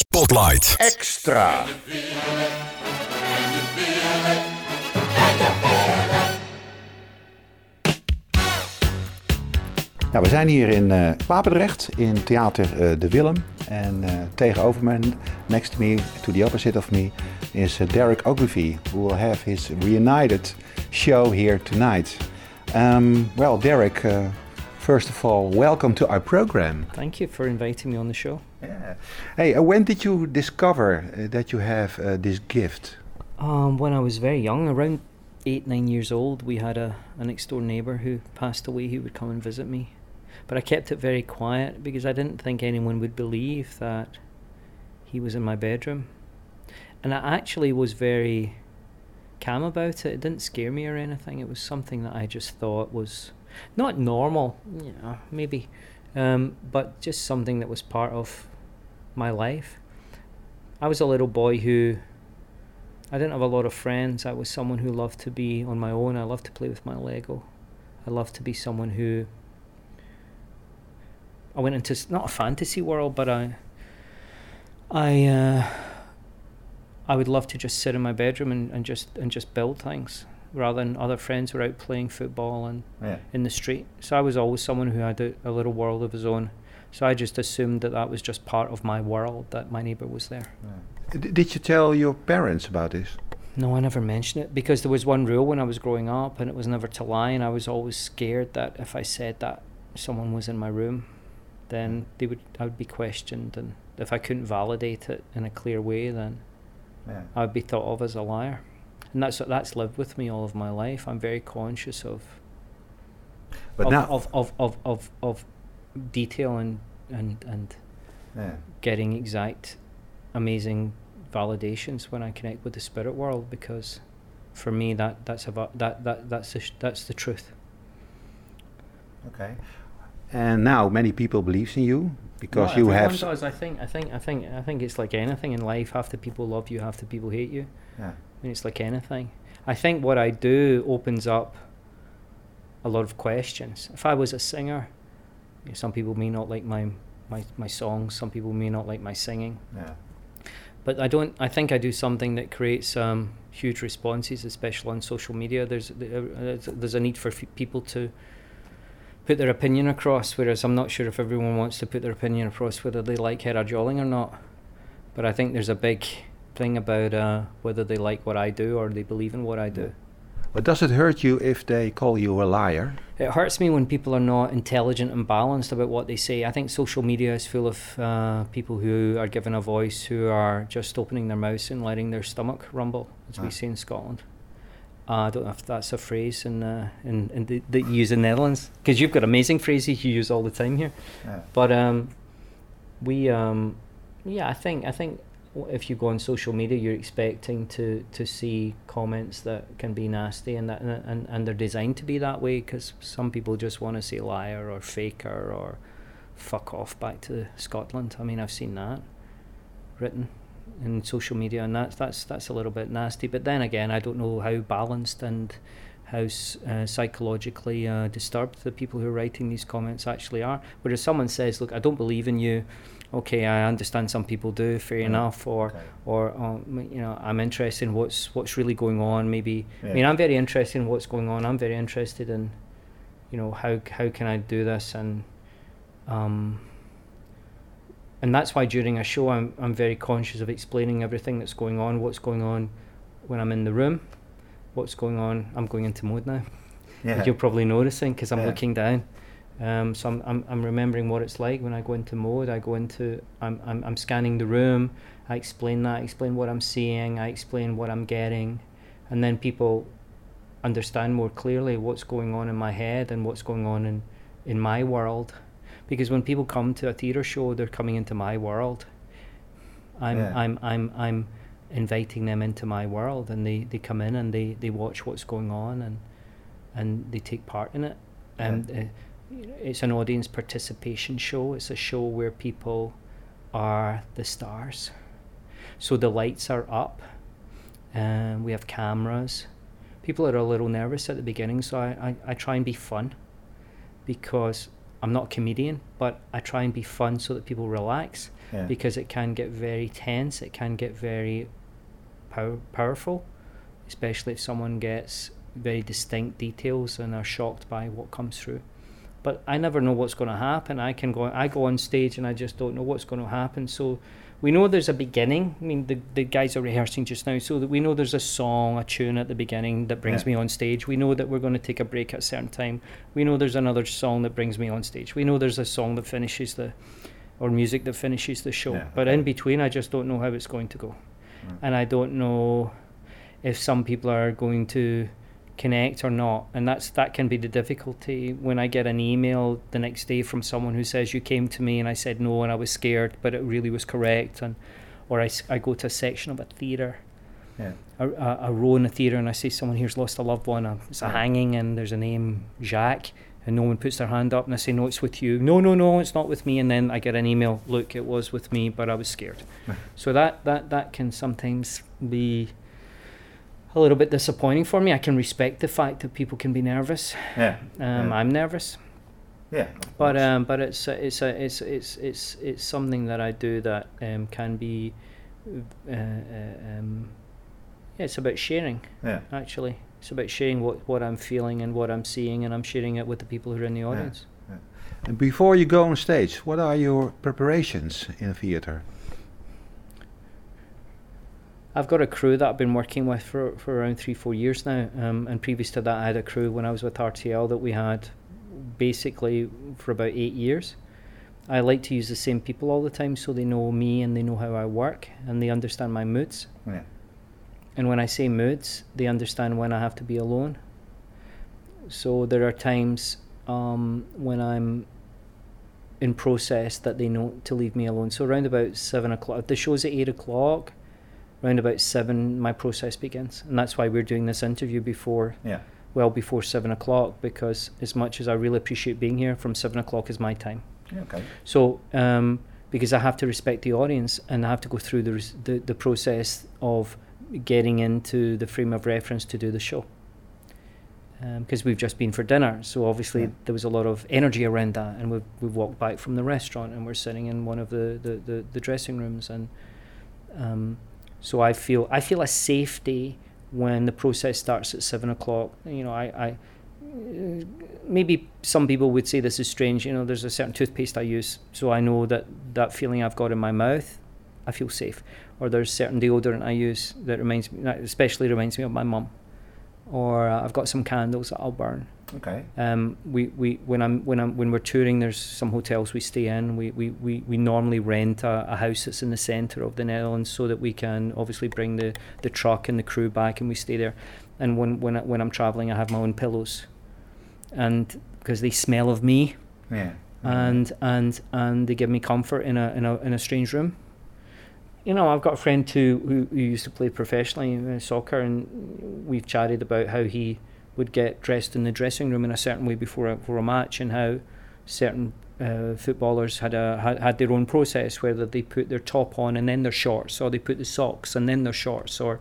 Spotlight. Extra. Nou, we zijn hier in uh, Papendrecht in Theater uh, De Willem. En uh, tegenover me, next to me, to the opposite of me, is Derek Ogilvie, who will have his reunited show here tonight. Um, well, Derek, first of all, welcome to our program. Thank you for inviting me on the show. Yeah. Hey, when did you discover that you have this gift? Um, when I was very young, around eight, nine years old, we had a, a next door neighbour who passed away who would come and visit me. But I kept it very quiet because I didn't think anyone would believe that he was in my bedroom. And I actually was very calm about it. It didn't scare me or anything. It was something that I just thought was not normal, you know, maybe, um, but just something that was part of my life. I was a little boy who I didn't have a lot of friends. I was someone who loved to be on my own. I loved to play with my Lego. I loved to be someone who I went into not a fantasy world, but I, I, uh, I would love to just sit in my bedroom and, and just and just build things rather than other friends were out playing football and yeah. in the street. So I was always someone who had a, a, little world of his own. So I just assumed that that was just part of my world that my neighbor was there. Yeah. Did you tell your parents about this? No, I never mentioned it because there was one rule when I was growing up, and it was never to lie. And I was always scared that if I said that, someone was in my room then mm. they would I would be questioned, and if I couldn't validate it in a clear way, then yeah. I would be thought of as a liar, and that's that's lived with me all of my life. I'm very conscious of. But of, now of, of, of, of, of detail and and and yeah. getting exact, amazing validations when I connect with the spirit world because, for me that that's about that that that's the sh- that's the truth. Okay, and now many people believes in you because you have. Does. I think. I think. I think. I think it's like anything in life. Half the people love you. Half the people hate you. Yeah. I mean, it's like anything. I think what I do opens up a lot of questions. If I was a singer, some people may not like my my my songs. Some people may not like my singing. Yeah. But I don't. I think I do something that creates um, huge responses, especially on social media. There's uh, there's a need for f- people to put their opinion across, whereas I'm not sure if everyone wants to put their opinion across whether they like Gerard Joling or not. But I think there's a big thing about uh, whether they like what I do or they believe in what I do. But does it hurt you if they call you a liar? It hurts me when people are not intelligent and balanced about what they say. I think social media is full of uh, people who are given a voice who are just opening their mouths and letting their stomach rumble, as ah. we say in Scotland. Uh, I don't know if that's a phrase in uh, in, in the, that you use in Netherlands because you've got amazing phrases you use all the time here. Yeah. But um, we um, yeah, I think I think if you go on social media, you're expecting to to see comments that can be nasty and that and and they're designed to be that way because some people just want to say liar or faker or fuck off back to Scotland. I mean, I've seen that written in social media, and that's that's that's a little bit nasty. But then again, I don't know how balanced and how uh, psychologically uh, disturbed the people who are writing these comments actually are. Whereas someone says, "Look, I don't believe in you." Okay, I understand some people do. Fair yeah. enough. Or, okay. or um, you know, I'm interested in what's what's really going on. Maybe yeah. I mean, I'm very interested in what's going on. I'm very interested in, you know, how how can I do this and. Um, and that's why during a show I'm, I'm very conscious of explaining everything that's going on what's going on when i'm in the room what's going on i'm going into mode now yeah. you're probably noticing because i'm yeah. looking down um, so I'm, I'm, I'm remembering what it's like when I go into mode. I go into, I'm, I'm, I'm scanning the room. I explain that, I explain what I'm seeing, I explain what I'm getting. And then people understand more clearly what's going on in my head and what's going on in, in my world because when people come to a theatre show, they're coming into my world. I'm yeah. I'm I'm I'm inviting them into my world, and they, they come in and they, they watch what's going on and and they take part in it. And yeah. uh, it's an audience participation show. It's a show where people are the stars. So the lights are up, and we have cameras. People are a little nervous at the beginning, so I, I, I try and be fun because I'm not a comedian, but I try and be fun so that people relax Yeah. because it can get very tense. It can get very pow- powerful, especially if someone gets very distinct details and are shocked by what comes through. But I never know what's going to happen. I can go. I go on stage and I just don't know what's going to happen. So we know there's a beginning. I mean, the the guys are rehearsing just now, so that we know there's a song, a tune at the beginning that brings Yeah. me on stage. We know that we're going to take a break at a certain time. We know there's another song that brings me on stage. We know there's a song that finishes the, or music that finishes the show. Yeah, But in between, I just don't know how it's going to go, Mm. and I don't know if some people are going to connect or not and that's that can be the difficulty when i get an email the next day from someone who says you came to me and i said no and i was scared but it really was correct and or i, I go to a section of a theatre Yeah. a, a, a row in a theatre and i see someone here's lost a loved one it's a Yeah. hanging and there's a name jacques and no one puts their hand up and i say no it's with you no no no it's not with me and then i get an email look it was with me but i was scared so that that that can sometimes be a little bit disappointing for me. I can respect the fact that people can be nervous. Yeah. Um, Yeah. I'm nervous, Yeah. but um, but it's a, it's a, it's it's it's it's something that I do that um, can be. Uh, uh, um, yeah, it's about sharing. yeah. Actually, it's about sharing what, what I'm feeling and what I'm seeing, and I'm sharing it with the people who are in the audience. And before you go on stage, what are your preparations in theater? I've got a crew that I've been working with for, for around three, four years now. Um, and previous to that, I had a crew when I was with RTL that we had basically for about eight years. I like to use the same people all the time so they know me and they know how I work and they understand my moods. Yeah. And when I say moods, they understand when I have to be alone. So there are times um, when I'm in process that they know to leave me alone. So around about seven o'clock, if the show's at eight o'clock, Around about seven, my process begins, and that's why we're doing this interview before, Yeah. well before seven o'clock, because as much as I really appreciate being here, from seven o'clock is my time. Yeah, Okay. So, um, because I have to respect the audience and I have to go through the, res- the the process of getting into the frame of reference to do the show. Because we've just been for dinner, so obviously Yeah. there was a lot of energy around that, and we've we've walked back from the restaurant and we're sitting in one of the the, the, the dressing rooms, and um, so I feel I feel a safety when the process starts at seven o'clock. You know, I, I maybe some people would say this is strange. You know, there's a certain toothpaste I use, so I know that that feeling I've got in my mouth, I feel safe. Or there's certain deodorant I use that reminds me, that especially reminds me of my mum. Or uh, I've got some candles that I'll burn. Okay. Um, we, we when I'm when I'm when we're touring, there's some hotels we stay in. We we, we, we normally rent a, a house that's in the centre of the Netherlands so that we can obviously bring the, the truck and the crew back and we stay there. And when when I, when I'm travelling, I have my own pillows, and because they smell of me Yeah. and and and they give me comfort in a in a in a strange room. You know, I've got a friend too who, who used to play professionally in soccer, and we've chatted about how he would get dressed in the dressing room in a certain way before a, before a match, and how certain uh, footballers had a had, had their own process, whether they put their top on and then their shorts, or they put the socks and then their shorts, or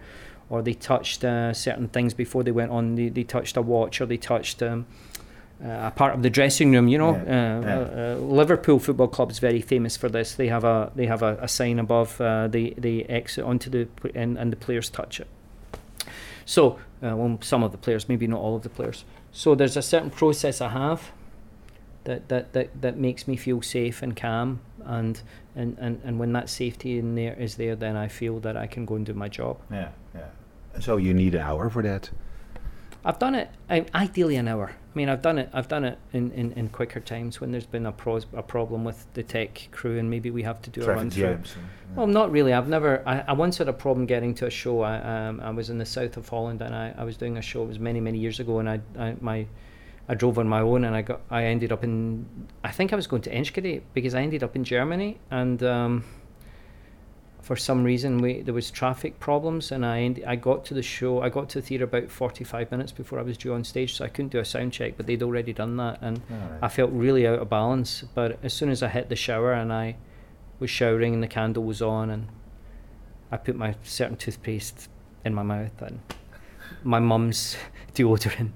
or they touched uh, certain things before they went on. They, they touched a watch, or they touched. Um, a part of the dressing room. You know, Yeah, uh, yeah. Uh, uh, Liverpool Football Club is very famous for this. They have a they have a, a sign above uh, the the exit onto the and, and the players touch it. So, uh, well, some of the players, maybe not all of the players. So there's a certain process I have that that, that, that makes me feel safe and calm, and, and, and, and when that safety in there is there, then I feel that I can go and do my job. Yeah. Yeah. So you need an hour for that. I've done it I, ideally an hour. I mean, I've done it. I've done it in, in, in quicker times when there's been a pros, a problem with the tech crew, and maybe we have to do a run through. and- Well, not really. I've never. I, I once had a problem getting to a show. I um, I was in the south of Holland, and I, I was doing a show. It was many many years ago, and I, I my I drove on my own, and I got I ended up in. I think I was going to Enschede because I ended up in Germany, and um, for some reason we there was traffic problems, and I end, I got to the show. I got to the theatre about forty five minutes before I was due on stage, so I couldn't do a sound check. But they'd already done that, and Alright. I felt really out of balance. But as soon as I hit the shower and I was showering and the candle was on and I put my certain toothpaste in my mouth and my mum's deodorant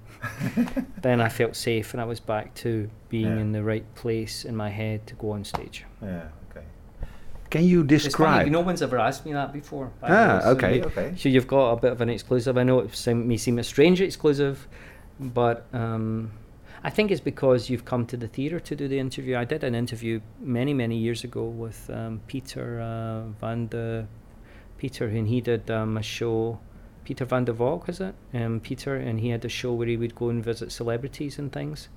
then I felt safe and I was back to being Yeah. in the right place in my head to go on stage. Yeah. Okay. Can you It's funny, describe? no one's ever asked me that before. Ah, way, so okay, you- okay. So you've got a bit of an exclusive. I know it may seem a strange exclusive, but um, I think it's because you've come to the theatre to do the interview. I did an interview many, many years ago with um, Peter uh, van de Peter, and he did um, a show. Peter van der Valk, was it? Um, Peter, and he had a show where he would go and visit celebrities and things.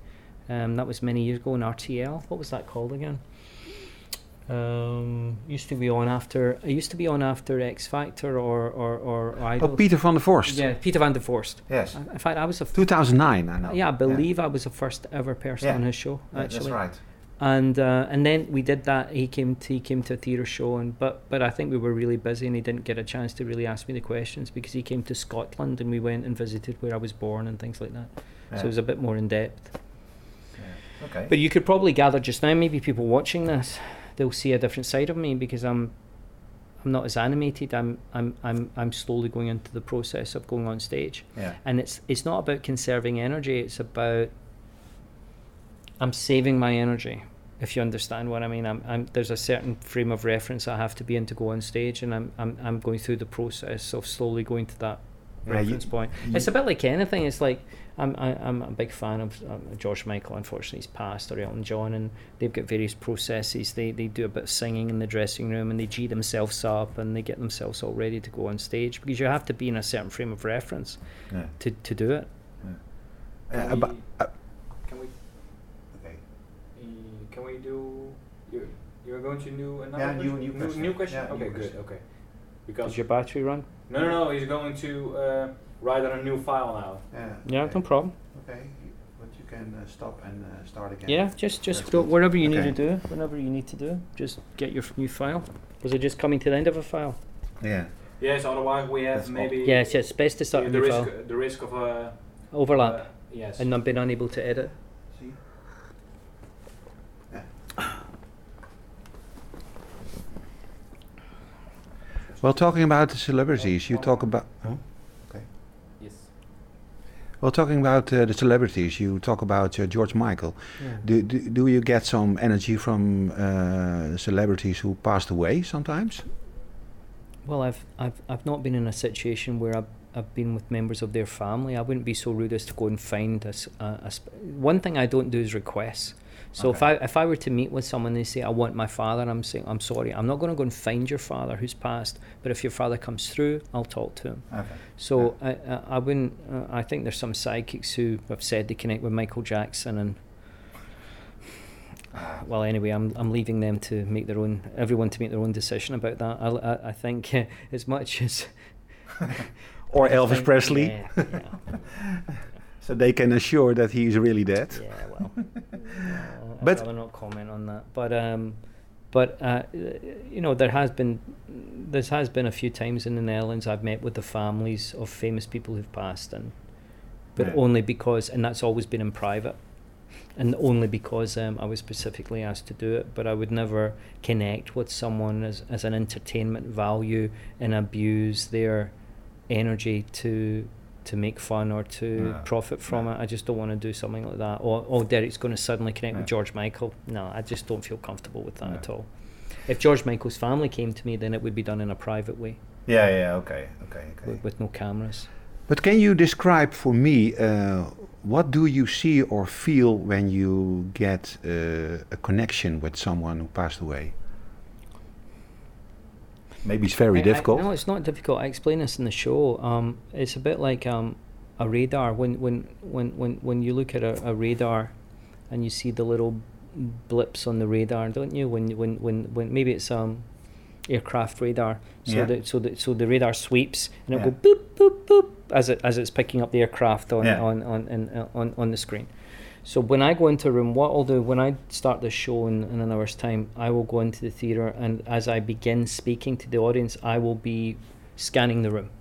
Um, that was many years ago in RTL. What was that called again? Um, used to be on after. It used to be on after X Factor or or or Idol. Oh, Peter van der Vorst. Yeah, Peter van der Vorst. Yes. I- In fact, I was a f- 2009. I know. yeah, I believe I was the first ever person Yeah. on his show. Yeah, Actually, that's right. and uh, and then we did that. He came to he came to a theatre show, and but but I think we were really busy, and he didn't get a chance to really ask me the questions because he came to Scotland, and we went and visited where I was born and things like that. Yeah. So it was a bit more in depth. Yeah. Okay. But you could probably gather just now, maybe people watching this, they'll see a different side of me because I'm I'm not as animated. I'm I'm I'm I'm slowly going into the process of going on stage. yeah. And it's it's not about conserving energy, it's about I'm saving my energy. If you understand what I mean, I'm, I'm there's a certain frame of reference I have to be in to go on stage, and I'm I'm, I'm going through the process of slowly going to that Yeah, you- reference point. you- it's a bit like anything. It's like I'm I, I'm a big fan of um, George Michael. Unfortunately, he's passed, or Elton John, and they've got various processes. They they do a bit of singing in the dressing room, and they g themselves up, and they get themselves all ready to go on stage because you have to be in a certain frame of reference Yeah. to to do it. Uh, but, uh, Can we? okay. Can we do? You you're going to do another Yeah, new- question? new question. New question. Yeah, new okay, question. good. Okay. Does Because your battery run? no, no, no. He's going to uh, write on a new file now. Yeah. Yeah, okay. no problem. Okay. But you can uh, stop and uh, start again. Yeah, just just That's go good. whatever you need to do, whatever you need to do. Just get your f- new file. Was it just coming to the end of a file? Yeah. Yes. Otherwise, we have That's maybe Yes, yes. Best to start the, a the new risk file. the risk of uh, Overlap uh, yes. and not being unable to edit. See? Well, talking about the celebrities, you talk about. Huh? yes. Well, talking about uh, the celebrities, you talk about uh, George Michael. Yeah. Do, do do you get some energy from uh, celebrities who passed away sometimes? Well, I've I've I've not been in a situation where I've I've been with members of their family. I wouldn't be so rude as to go and find a, s- a- a sp- one thing I don't do is requests. So if I if I were to meet with someone, and they say I want my father. I'm saying I'm sorry. I'm not going to go and find your father who's passed. But if your father comes through, I'll talk to him. Okay. So I, I I wouldn't. Uh, I think there's some psychics who have said they connect with Michael Jackson and. Well, anyway, I'm I'm leaving them to make their own everyone to make their own decision about that. I I, I think uh, as much as Or Elvis think- Presley, Yeah, yeah, so they can assure that he is really dead. yeah well, uh, I'd But- rather not comment on that. But um, but uh, you know, there has been there has been a few times in the Netherlands I've met with the families of famous people who've passed, and but Yeah. only because, and that's always been in private, and only because um, I was specifically asked to do it. But I would never connect with someone as as an entertainment value and abuse their energy to to make fun or to No, profit from no. it. I just don't want to do something like that. Or oh, Derek's going to suddenly connect with George Michael. No, I just don't feel comfortable with that No. at all. If George Michael's family came to me, then it would be done in a private way Yeah, yeah, okay, okay, with, with no cameras. But can you describe for me uh, what do you see or feel when you get uh, a connection with someone who passed away? Maybe it's very I- I- difficult. no, it's not difficult. I explain this in the show. Um, it's a bit like um, a radar. When when when when when you look at a, a radar, and you see the little blips on the radar, don't you? When when when when maybe it's um aircraft radar. So Yeah. that so that so the radar sweeps and it Yeah. go boop boop boop as it as it's picking up the aircraft on Yeah. on on, in, uh, on on the screen. So when I go into a room, what I'll do when I start the show in, in an hour's time, I will go into the theatre and as I begin speaking to the audience, I will be scanning the room.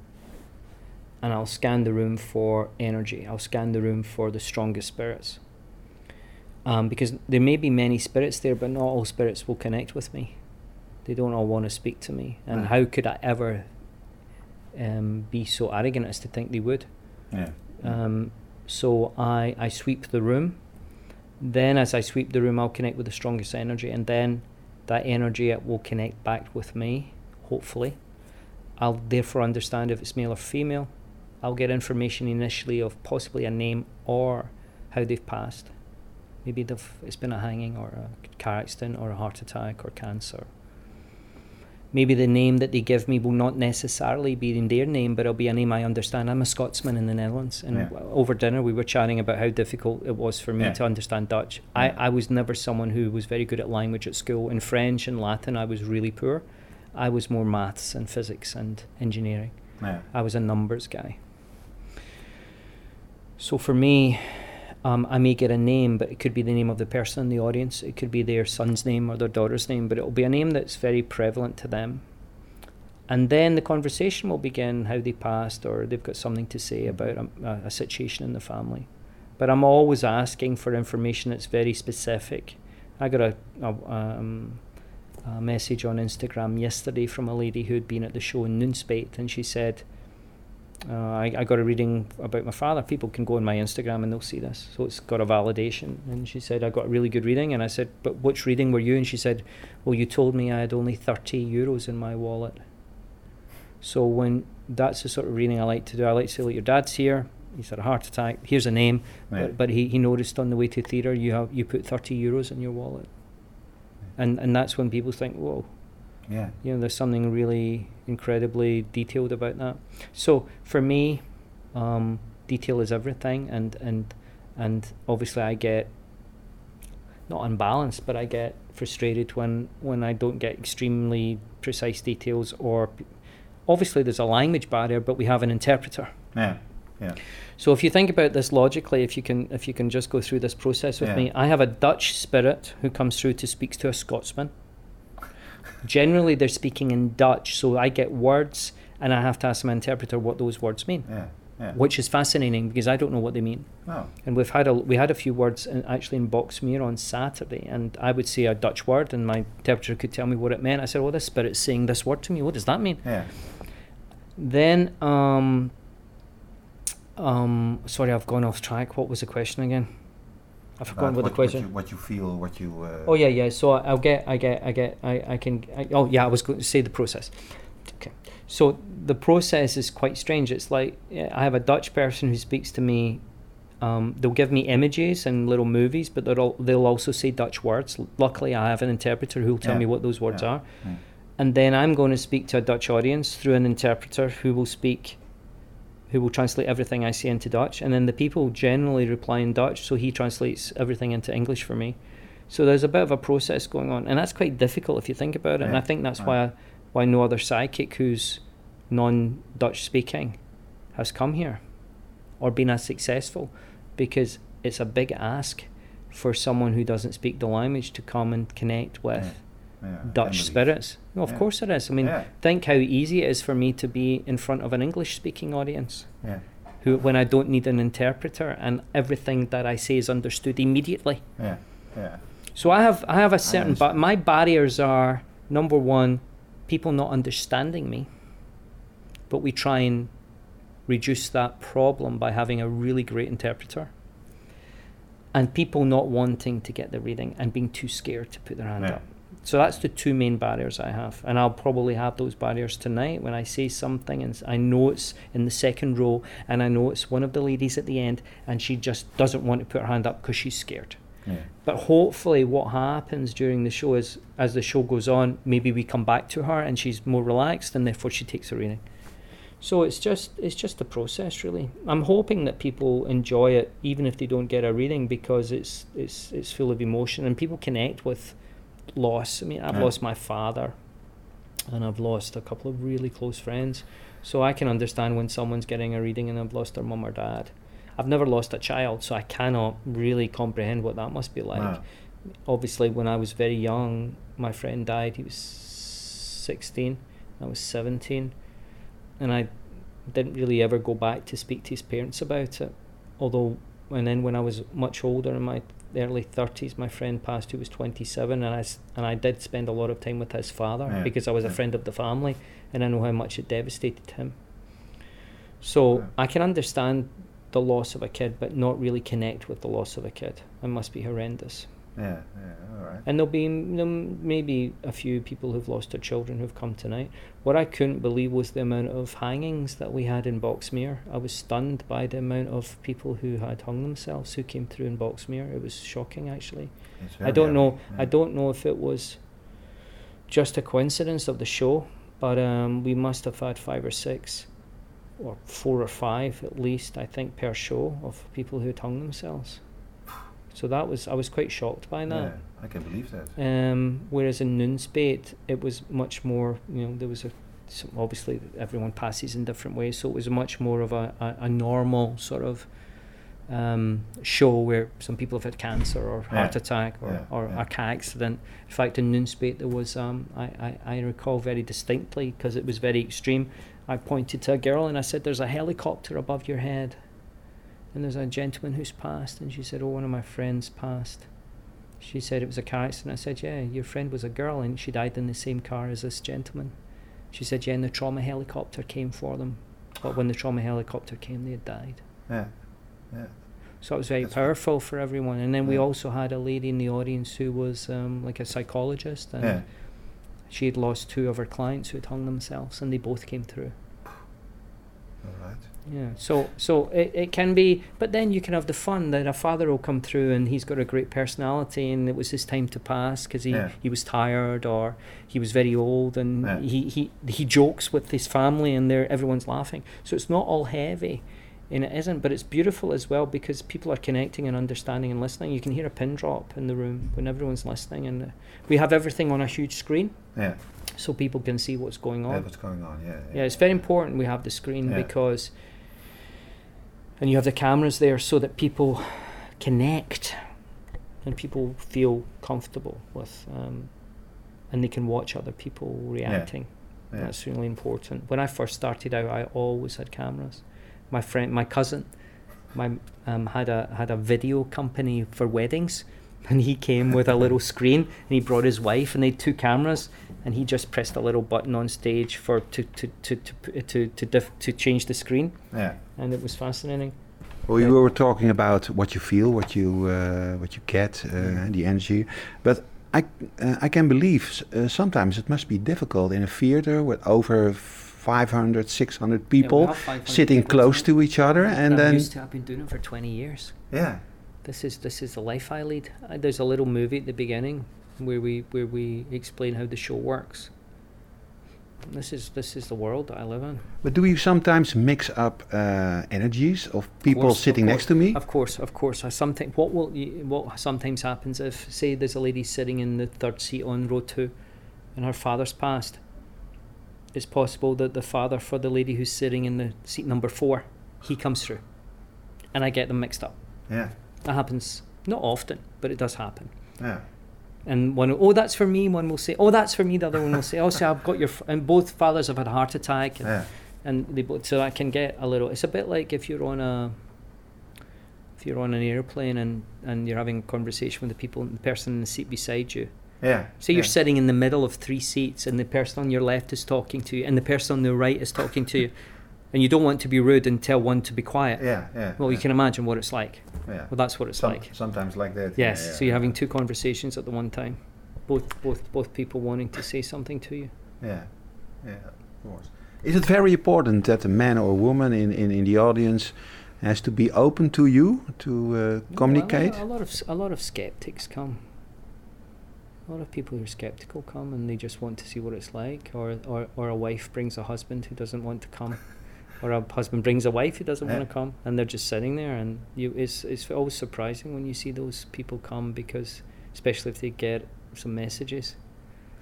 And I'll scan the room for energy. I'll scan the room for the strongest spirits. Um, because there may be many spirits there, but not all spirits will connect with me. They don't all want to speak to me. And how could I ever um, be so arrogant as to think they would? Yeah. Um, So I, I sweep the room. Then, as I sweep the room, I'll connect with the strongest energy, and then that energy will connect back with me, hopefully. I'll therefore understand if it's male or female. I'll get information initially of possibly a name or how they've passed. Maybe they've, it's been a hanging or a car accident or a heart attack or cancer maybe the name that they give me will not necessarily be in their name, but it'll be a name I understand. I'm a Scotsman in the Netherlands, and Yeah. over dinner we were chatting about how difficult it was for me Yeah. to understand Dutch. I, Yeah. I was never someone who was very good at language at school. In French and Latin, I was really poor. I was more maths and physics and engineering. I was a numbers guy. So for me, um, I may get a name, but it could be the name of the person in the audience. It could be their son's name or their daughter's name, but it will be a name that's very prevalent to them. And then the conversation will begin how they passed, or they've got something to say about a, a, situation in the family. But I'm always asking for information that's very specific. I got a, a, um, a message on Instagram yesterday from a lady who'd been at the show in Nunspeet, and she said, uh, I, I got a reading about my father. People can go on my Instagram and they'll see this. So it's got a validation. And she said, I got a really good reading. And I said, But which reading were you? And she said, Well, you told me I had only 30 euros in my wallet. So when that's the sort of reading I like to do, I like to say, Look, your dad's here. He's had a heart attack. Here's a name. Yeah. But, but he, he noticed on the way to theatre you have you put 30 euros in your wallet. And, and that's when people think, Whoa, Yeah. you know there's something really incredibly detailed about that so for me um, detail is everything and and and obviously i get not unbalanced but i get frustrated when when i don't get extremely precise details or obviously there's a language barrier but we have an interpreter Yeah. Yeah. so if you think about this logically, if you can if you can just go through this process with Yeah. me, I have a Dutch spirit who comes through to speak to a Scotsman. Generally, they're speaking in Dutch, so I get words, and I have to ask my interpreter what those words mean, Yeah. Yeah. which is fascinating because I don't know what they mean. Oh. And we've had a we had a few words in, actually in Boxmeer on Saturday, and I would say a Dutch word, and my interpreter could tell me what it meant. I said, "Well, this spirit's saying this word to me. What does that mean?" Yeah. Then, um, um, sorry, I've gone off track. What was the question again? I've forgotten About what, the question. What you, what you feel, what you. Uh, oh yeah, yeah. So I'll get, I get, I get, I, I can. I, oh yeah, I was going to say the process. Okay. So the process is quite strange. It's like I have a Dutch person who speaks to me. Um, they'll give me images and little movies, but they'll they'll also say Dutch words. Luckily, I have an interpreter who will tell Yeah. me what those words Yeah. are Yeah. and then I'm going to speak to a Dutch audience through an interpreter who will speak, who will translate everything I say into Dutch, and then the people generally reply in Dutch, so he translates everything into English for me. So there's a bit of a process going on, and that's quite difficult if you think about it. And I think that's Right. why why no other psychic who's non-Dutch speaking has come here or been as successful, because it's a big ask for someone who doesn't speak the language to come and connect with. Yeah. Dutch spirits. No, of Yeah. course it is. I mean, Yeah. think how easy it is for me to be in front of an English speaking audience Yeah. who when I don't need an interpreter and everything that I say is understood immediately. Yeah. Yeah. So I have I have a certain but my barriers are number one, people not understanding me. But we try and reduce that problem by having a really great interpreter. And people not wanting to get the reading and being too scared to put their hand Yeah. up. So that's the two main barriers I have, and I'll probably have those barriers tonight when I say something, and I know it's in the second row, and I know it's one of the ladies at the end, and she just doesn't want to put her hand up because she's scared. Yeah. But hopefully, what happens during the show is, as the show goes on, maybe we come back to her and she's more relaxed, and therefore she takes a reading. So it's just it's just the process, really. I'm hoping that people enjoy it, even if they don't get a reading, because it's it's it's full of emotion and people connect with loss. I mean, I've Yeah. lost my father, and I've lost a couple of really close friends, so I can understand when someone's getting a reading and they've lost their mum or dad. I've never lost a child, so I cannot really comprehend what that must be like Wow. obviously when I was very young, my friend died. He was 16, I was 17, and I didn't really ever go back to speak to his parents about it. Although, and then when I was much older, in my early 30s, my friend passed who was 27, and I, s- and I did spend a lot of time with his father Yeah, because I was a friend of the family, and I know how much it devastated him. So Yeah. I can understand the loss of a kid, but not really connect with the loss of a kid. It must be horrendous. Yeah, yeah, all right. And there'll be there'll maybe a few people who've lost their children who've come tonight. What I couldn't believe was the amount of hangings that we had in Boxmeer. I was stunned by the amount of people who had hung themselves who came through in Boxmeer. It was shocking, actually. I don't know. heavy, I don't know if it was just a coincidence of the show, but um, we must have had five or six, or four or five at least, I think, per show of people who had hung themselves. So that was I was quite shocked by that. Yeah, I can believe that. Um, whereas in Nunspeet, it was much more, you know, there was a, some, obviously everyone passes in different ways, so it was much more of a, a, a normal sort of um, show where some people have had cancer or heart Yeah. attack or, Yeah, or yeah. a car accident. In fact, in Nunspeet, there was, um, I, I, I recall very distinctly, because it was very extreme, I pointed to a girl and I said, There's a helicopter above your head. And there's a gentleman who's passed, and she said, Oh, one of my friends passed. She said it was a car accident. I said, Yeah, your friend was a girl and she died in the same car as this gentleman. She said, Yeah, and the trauma helicopter came for them. But when the trauma helicopter came, they had died. Yeah, yeah. So it was very That's- powerful for everyone. And then we also had a lady in the audience who was um, like a psychologist, and Yeah. she had lost two of her clients who had hung themselves, and they both came through. All right. Yeah. So so it, it can be, but then you can have the fun that a father will come through and he's got a great personality and it was his time to pass because he, Yeah. he was tired or he was very old and Yeah. he, he he jokes with his family and there everyone's laughing. So it's not all heavy. And it isn't, but it's beautiful as well because people are connecting and understanding and listening. You can hear a pin drop in the room when everyone's listening, and uh, we have everything on a huge screen Yeah. so people can see what's going on. Yeah, what's going on? Yeah. Yeah, it's very important we have the screen Yeah. because, and you have the cameras there so that people connect and people feel comfortable with, um, and they can watch other people reacting. Yeah. That's really important. When I first started out, I always had cameras. My friend, my cousin, my um, had a had a video company for weddings, and he came with a little screen, and he brought his wife, and they had two cameras, and he just pressed a little button on stage for to to to to to to, diff, to change the screen, Yeah. and it was fascinating. Well, you were talking about what you feel, what you uh, what you get, uh, the energy, but I uh, I can believe uh, sometimes it must be difficult in a theater with over 500, 600 people sitting close to each other, and I'm then used to. I've been doing it for twenty years. yeah, This is this is the life I lead. Uh, there's a little movie at the beginning where we where we explain how the show works. This is this is the world that I live in. but do you sometimes mix up uh, energies of people course, of sitting next to me? Of course, of course. I sometimes what will y- what sometimes happens if say there's a lady sitting in the third seat on row two, and her father's passed. It's possible that the father for the lady who's sitting in the seat number four, he comes through, and I get them mixed up. Yeah, That happens not often, but it does happen. yeah, And one, oh, that's for me. One will say, oh, that's for me. The other one will say, oh, so I've got your. F-. And both fathers have had a heart attack, and, yeah, and they both. So I can get a little. It's a bit like if you're on a. If you're on an airplane and and you're having a conversation with the people, the person in the seat beside you. yeah. So you're yeah. sitting in the middle of three seats, and the person on your left is talking to you, and the person on the right is talking to you, and you don't want to be rude and tell one to be quiet. Yeah, yeah. Well, you can imagine what it's like. Yeah. Well, that's what it's Some- like. Sometimes like that. Yes. yeah, yeah, so you're having two conversations at the one time, both both both people wanting to say something to you. Yeah, yeah, of course. Is it very important that a man or a woman in, in, in the audience has to be open to you to uh, communicate? Well, a, lot of a lot of skeptics come. A lot of people who are skeptical come and they just want to see what it's like, or or, or a wife brings a husband who doesn't want to come, or a husband brings a wife who doesn't Yeah. want to come, and they're just sitting there, and you it's it's always surprising when you see those people come because especially if they get some messages.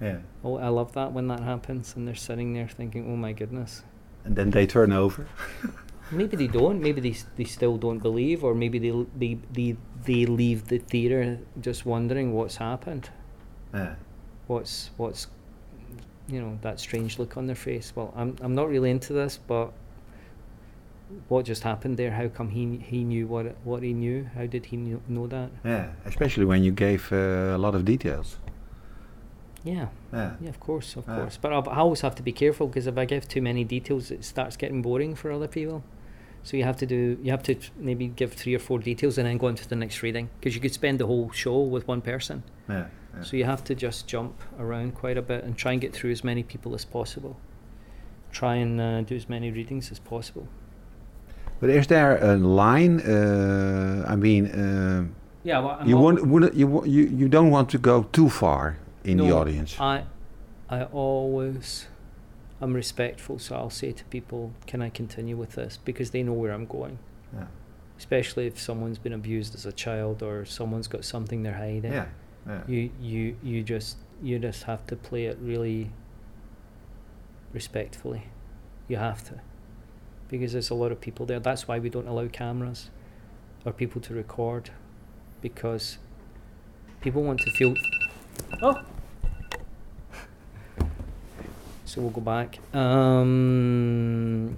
yeah. Oh, I love that when that happens, and they're sitting there thinking, "Oh my goodness." And then they turn over. Maybe they don't. Maybe they they still don't believe, or maybe they they they, they leave the theater just wondering what's happened, Yeah, what's what's, you know, that strange look on their face. Well, I'm I'm not really into this, but what just happened there? How come he he knew what it- what he knew? How did he knew, know that? yeah. Especially when you gave uh, a lot of details. Yeah, Yeah, yeah, of course, of Ah. course. But I, I always have to be careful because if I give too many details, it starts getting boring for other people. So you have to do you have to maybe give three or four details and then go into the next reading because you could spend the whole show with one person. Yeah. yeah. So you have to just jump around quite a bit and try and get through as many people as possible. Try and uh, do as many readings as possible. But is there a line? Uh, I mean, uh, Yeah, well, you want wouldn't- you you you don't want to go too far in the audience. I, I always, I'm respectful, so I'll say to people, "Can I continue with this?" Because they know where I'm going. Yeah. Especially if someone's been abused as a child or someone's got something they're hiding. Yeah. Yeah. You you you just you just have to play it really respectfully. You have to. Because there's a lot of people there. That's why we don't allow cameras or people to record. Because people want to feel Oh So we'll go back. Um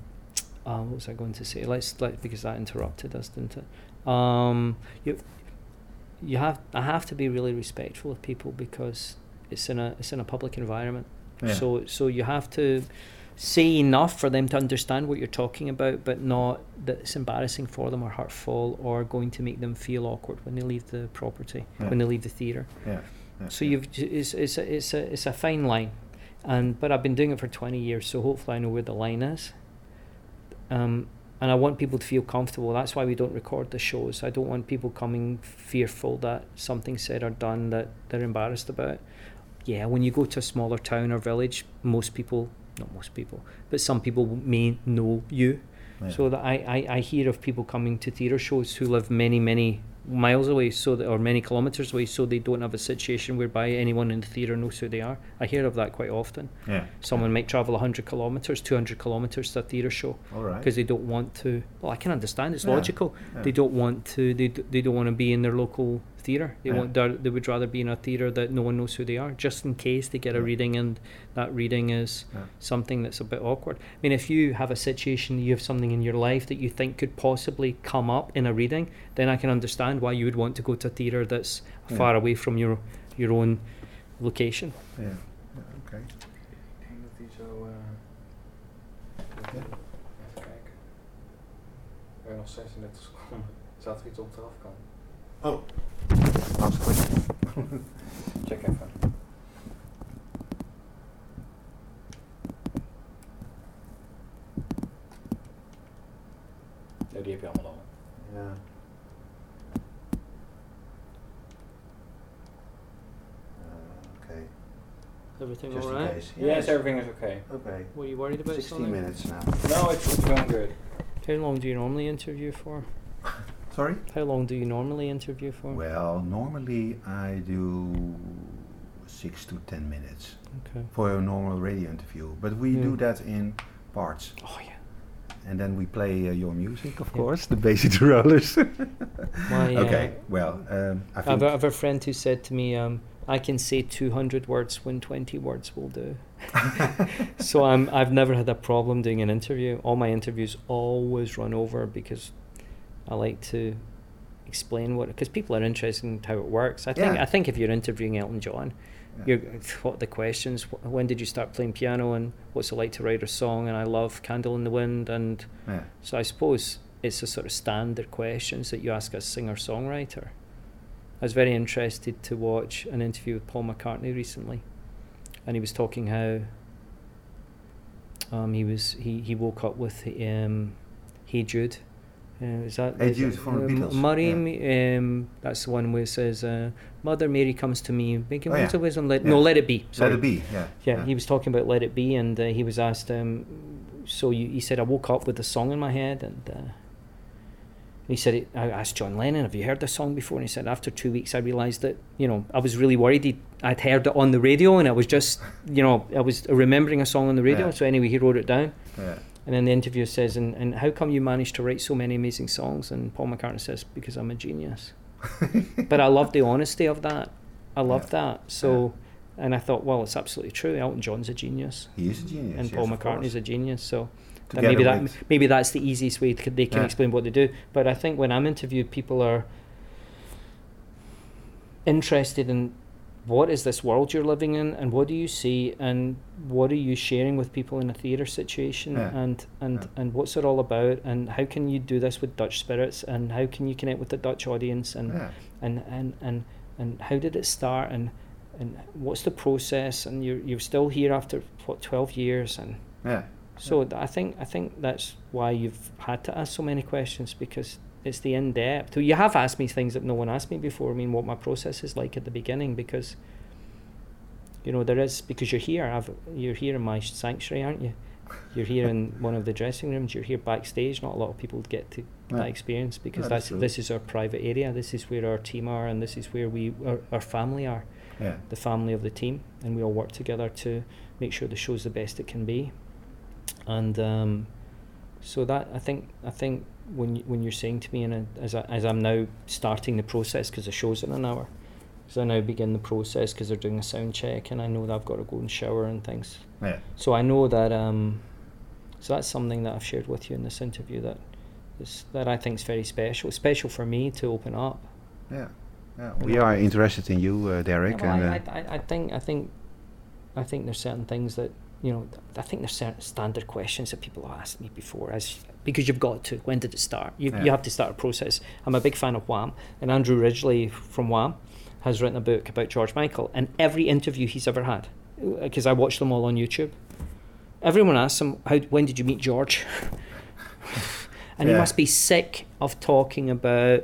uh, what was I going to say? Let's let because that interrupted us, didn't it? Um you you have I have to be really respectful of people because it's in a it's in a public environment. Yeah. So so you have to say enough for them to understand what you're talking about, but not that it's embarrassing for them or hurtful or going to make them feel awkward when they leave the property, Yeah. when they leave the theatre. Yeah. yeah, So you've it's it's a, it's a it's a fine line, and but I've been doing it for twenty years, so hopefully I know where the line is. Um, and I want people to feel comfortable. That's why we don't record the shows. I don't want people coming fearful that something said or done that they're embarrassed about. Yeah, when you go to a smaller town or village, most people, not most people, but some people may know you. Yeah. So that I, I, I hear of people coming to theatre shows who live many, many miles away so that or many kilometres away so they don't have a situation whereby anyone in the theatre knows who they are. I hear of that quite often. yeah. Someone might travel 100 kilometres, 200 kilometres to a theatre show All right. because they don't want to. Well, I can understand. It's Yeah, logical. yeah. They don't want to. They, d- they don't want to be in their local theatre. They Yeah. want. They they would rather be in a theatre that no one knows who they are, just in case they get a reading and that reading is Yeah. something that's a bit awkward. I mean, if you have a situation, you have something in your life that you think could possibly come up in a reading, then I can understand why you would want to go to a theatre that's Yeah. far away from your your own location. Yeah. yeah. Okay. Ik denk dat hij zo. Ja. Even. We hebben nog 36 seconden. Staat er iets op de afkant? Oh. Last question. Check even. Ja, die heb je allemaal al. Ja. Uh, okay. Everything Just all in case. Yes, everything is okay. Okay. Were you worried about 16 something? minutes now. No, it's, it's going good. How long do you normally interview for? Sorry? How long do you normally interview for? Well, normally I do six to ten minutes Okay. for a normal radio interview, but we Yeah. do that in parts, Oh yeah. and then we play uh, your music, of Yeah. course, the Bay City Rollers. My, uh, okay, well, um, I I've, think I have a friend who said to me, um, "I can say 200 words when 20 words will do." so I'm I've never had a problem doing an interview. All my interviews always run over because I like to explain what because people are interested in how it works. I think Yeah. I think if you're interviewing Elton John, Yeah. you're what are the questions? When did you start playing piano? And what's it like to write a song? And I love Candle in the Wind. And yeah. so I suppose it's a sort of standard questions that you ask a singer songwriter. I was very interested to watch an interview with Paul McCartney recently, and he was talking how um, he was he, he woke up with um, "Hey Jude." Uh, is that is it, the Beatles, Murray, yeah. um, that's the one where it says, uh, "Mother Mary comes to me, making Oh, yeah. of wisdom." Let, Yeah. No, let it be. Let it be, yeah. Yeah, he was talking about "Let It Be," and uh, he was asked, um, "So you?" He said, "I woke up with a song in my head," and uh, he said, "I asked John Lennon, have you heard the song before?" And he said, "After two weeks, I realised that you know I was really worried. He'd, I'd heard it on the radio, and I was just you know I was remembering a song on the radio. So anyway, he wrote it down." yeah. And then the interviewer says, and, and how come you managed to write so many amazing songs? And Paul McCartney says, because I'm a genius. but I love the honesty of that. I love Yeah. that. So, and I thought, well, it's absolutely true. Elton John's a genius, He is a genius. and yes, Paul McCartney's a genius. So that maybe that maybe that's the easiest way to, they can Yeah. explain what they do. But I think when I'm interviewed, people are interested in what is this world you're living in and what do you see and what are you sharing with people in a theatre situation Yeah. and and Yeah. and what's it all about and how can you do this with Dutch spirits and how can you connect with the Dutch audience and Yeah. and and and and how did it start and and what's the process and you're you're still here after what 12 years and Yeah. so I think I think that's why you've had to ask so many questions because it's the in depth. You have asked me things that no one asked me before. I mean, what my process is like at the beginning because you know there is because you're here. I've, you're here in my sanctuary, aren't you? You're here in one of the dressing rooms. You're here backstage. Not a lot of people get to Yeah. that experience because Yeah, that's that's this is our private area. This is where our team are, and this is where we our, our family are Yeah. the family of the team, and we all work together to make sure the show's the best it can be. And um, so that I think I think when when you're saying to me, and as I, as I'm now starting the process because the show's in an hour, so I now begin the process because they're doing a sound check, and I know that I've got to go and shower and things. Yeah. So I know that. Um, so that's something that I've shared with you in this interview that is that I think is very special. Special for me to open up. Yeah. Yeah. We are interested in you, uh, Derek. Yeah, well, and, uh, I, I, I think I think I think there's certain things that you know. I think there's certain standard questions that people have asked me before, as because you've got to. When did it start? You Yeah. you have to start a process. I'm a big fan of Wham, and Andrew Ridgeley from Wham has written a book about George Michael, and every interview he's ever had, uh, because I watch them all on YouTube. Everyone asks him, "How? When did you meet George?" and he must be sick of talking about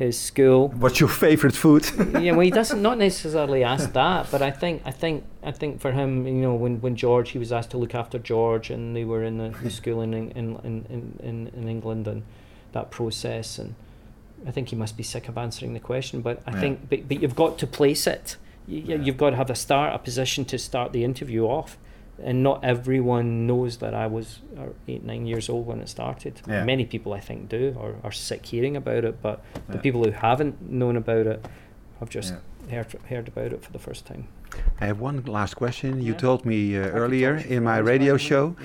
his school What's your favorite food? yeah, well, he doesn't not necessarily ask that, but I think I think I think for him, you know, when, when George he was asked to look after George, and they were in the, the hmm. school in, in, in, in, in, in England, and that process, and I think he must be sick of answering the question. But I Yeah. think, but, but you've got to place it. You, Yeah. You've got to have a start, a position to start the interview off. And not everyone knows that I was uh, eight, nine years old when it started. Yeah. Many people, I think, do or are sick hearing about it. But the people who haven't known about it have just Yeah. heard heard about it for the first time. I have one last question. You Yeah. told me uh, earlier talk to you in my radio by the way. show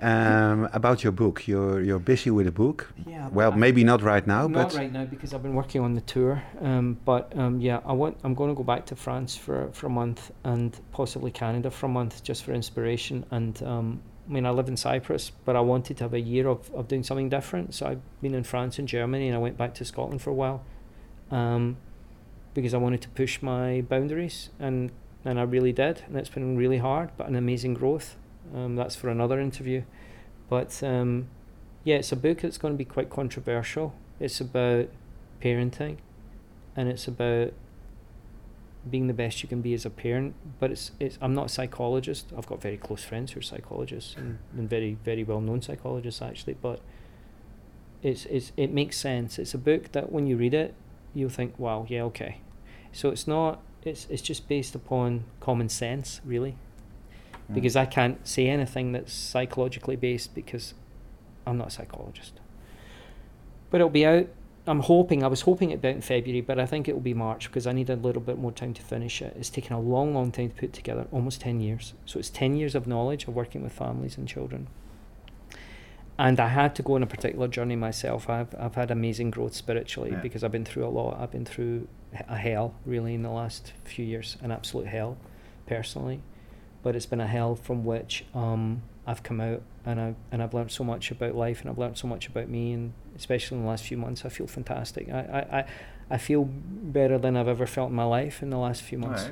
um, about your book. You're you're busy with a book. Yeah. Well, maybe not right now, not but right now because I've been working on the tour. Um, but um, yeah, I want. I'm going to go back to France for for a month and possibly Canada for a month just for inspiration. And um, I mean, I live in Cyprus, but I wanted to have a year of, of doing something different. So I've been in France and Germany, and I went back to Scotland for a while, um, because I wanted to push my boundaries, and and I really did, and it's been really hard, but an amazing growth. Um, that's for another interview, but um, yeah, it's a book that's going to be quite controversial. It's about parenting, and it's about being the best you can be as a parent. But it's it's I'm not a psychologist. I've got very close friends who are psychologists and, and very very well known psychologists actually. But it's it's it makes sense. It's a book that when you read it, you'll think, wow, yeah, okay. So it's not. It's it's just based upon common sense, really, Mm. because I can't say anything that's psychologically based because I'm not a psychologist. But it'll be out. I'm hoping. I was hoping it'd be out in February, but I think it will be March because I need a little bit more time to finish it. It's taken a long, long time to put together, almost ten years. So it's ten years of knowledge of working with families and children. And I had to go on a particular journey myself. I've I've had amazing growth spiritually Yeah. because I've been through a lot. I've been through a hell really in the last few years, an absolute hell, personally. But it's been a hell from which um, I've come out and I and I've learned so much about life and I've learned so much about me and especially in the last few months I feel fantastic. I, I, I, I feel better than I've ever felt in my life in the last few months.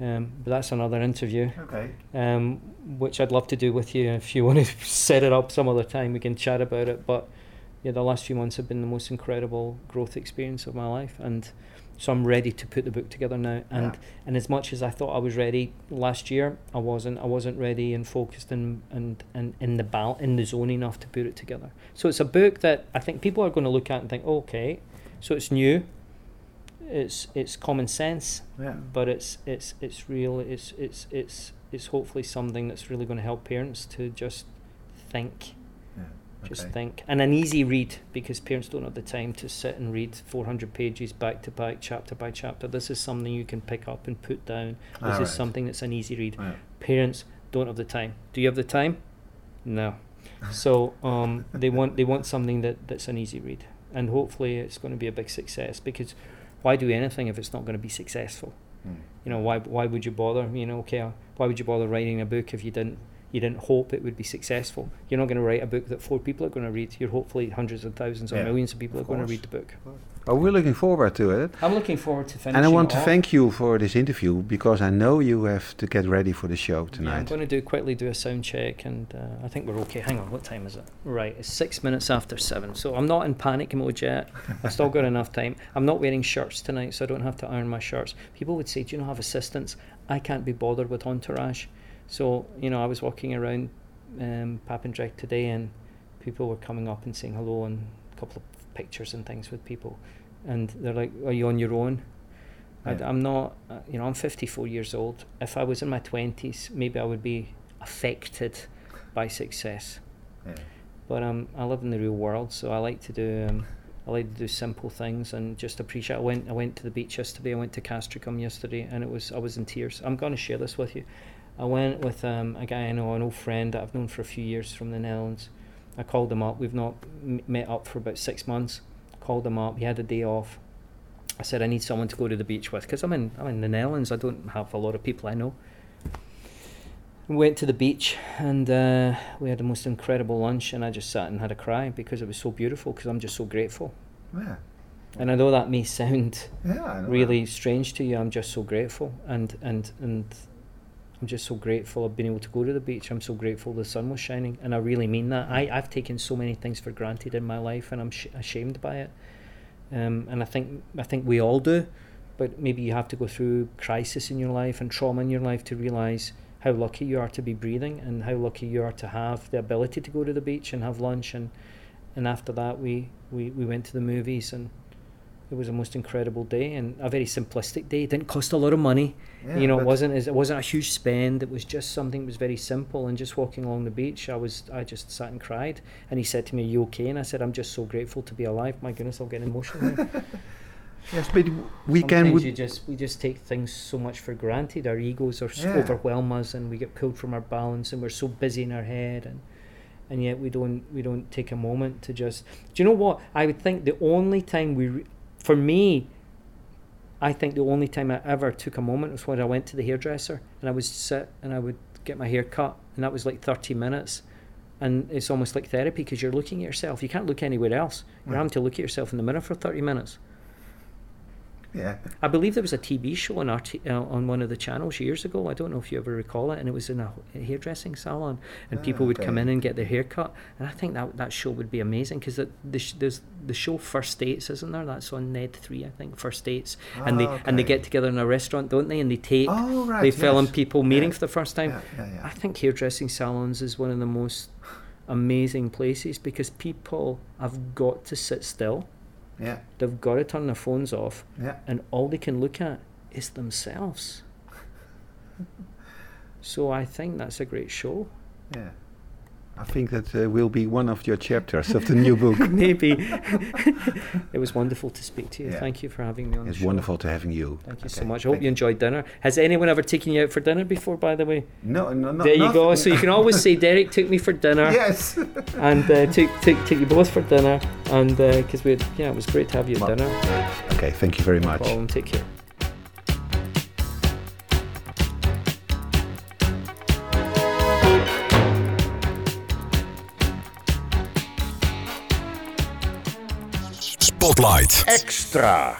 Um, but that's another interview, Okay. um, which I'd love to do with you. If you want to set it up some other time, we can chat about it. But yeah, the last few months have been the most incredible growth experience of my life, and so I'm ready to put the book together now. And Yeah. and as much as I thought I was ready last year, I wasn't. I wasn't ready and focused and and, and in the bal- in the zone enough to put it together. So it's a book that I think people are going to look at and think, oh, okay, so it's new. It's it's common sense Yeah. but it's it's it's real it's it's it's it's hopefully something that's really going to help parents to just think Yeah. just okay. think and an easy read because parents don't have the time to sit and read 400 pages back to back chapter by chapter this is something you can pick up and put down this Alright. is something that's an easy read Yeah. parents don't have the time do you have the time no so um, they want they want something that that's an easy read and hopefully it's going to be a big success because why do anything if it's not going to be successful You know, why why would you bother? You know, okay, uh, why would you bother writing a book if you didn't you didn't hope it would be successful? You're not going to write a book that four people are going to read. You're hopefully hundreds of thousands or Yeah, millions of people of are going to read the book. Oh, we're looking forward to it. I'm looking forward to finishing. And I want to off. thank you for this interview because I know you have to get ready for the show Yeah, I'm tonight. going to do quickly do a sound check, and uh, I think we're okay. Hang on, what time is it? Right, it's six minutes after seven, so I'm not in panic mode yet. I've still got enough time. I'm not wearing shirts tonight, so I don't have to iron my shirts. People would say, "Do you not have assistants?" I can't be bothered with entourage. So you know, I was walking around um, Papendrecht today, and people were coming up and saying hello, and a couple of pictures and things with people, and they're like, "Are you on your own?" I, Yeah. am not, uh, you know, I'm 54 years old. If I was in my 20s, maybe I would be affected by success. Yeah. But um, I live in the real world, so I like to do, um, I like to do simple things and just appreciate. I went, I went to the beach yesterday. I went to Castricum yesterday, and it was, I was in tears. I'm going to share this with you. I went with um, a guy I know, an old friend that I've known for a few years from the Netherlands. I called him up. We've not m- met up for about six months. Called him up. He had a day off. I said I need someone to go to the beach with because I'm in I'm in the Netherlands. I don't have a lot of people I know. We went to the beach and uh, we had the most incredible lunch, and I just sat and had a cry because it was so beautiful. Because I'm just so grateful. Yeah. And I know that may sound Yeah. Really strange to you. I'm just so grateful, and and and I'm just so grateful I've been able to go to the beach. I'm so grateful the sun was shining, and I really mean that. I I've taken so many things for granted in my life, and I'm sh- ashamed by it. Um, and I think I think we all do, but maybe you have to go through crisis in your life and trauma in your life to realize how lucky you are to be breathing and how lucky you are to have the ability to go to the beach and have lunch and and after that we we, we went to the movies and it was a most incredible day and a very simplistic day. It didn't cost a lot of money. Yeah, you know, it wasn't as it wasn't a huge spend. It was just something that was very simple. And just walking along the beach, I was I just sat and cried. And he said to me, "Are you okay?" And I said, "I'm just so grateful to be alive." My goodness, I'll get emotional. Yes, but we can. We- just we just take things so much for granted. Our egos are Yeah. overwhelm us, and we get pulled from our balance, and we're so busy in our head, and and yet we don't we don't take a moment to just. Do you know what? I would think the only time we, re- for me. I think the only time I ever took a moment was when I went to the hairdresser and I would sit and I would get my hair cut, and that was like thirty minutes. And it's almost like therapy because you're looking at yourself. You can't look anywhere else. You're Right. having to look at yourself in the mirror for 30 minutes. Yeah. I believe there was a TV show on RT, uh, on one of the channels years ago. I don't know if you ever recall it, and it was in a, hairdressing salon, and Ah, people would come in and get their hair cut. And I think that that show would be amazing because the the, sh- there's the show First Dates, isn't there? That's on Ned Three, I think. First Dates, and they Ah, and they get together in a restaurant, don't they? And they tape. Oh right. they film yes. people meeting Yeah. for the first time. Yeah, yeah. I think hairdressing salons is one of the most amazing places because people have got to sit still. Yeah, They've got to turn their phones off yeah. and all they can look at is themselves. so I think that's a great show. Yeah. I think that uh, will be one of your chapters of the new book. Maybe. it was wonderful to speak to you. Yeah. Thank you for having me on It's the show. wonderful to having you. Thank you so much. I hope you enjoyed dinner. Has anyone ever taken you out for dinner before, by the way? No, no, no. there you go. So you can always say, Derek took me for dinner. yes. And uh, took, took, took you both for dinner. And because we had, yeah, it was great to have you at Well, dinner. okay. Thank you very much. Well, take care. Spotlight. Extra.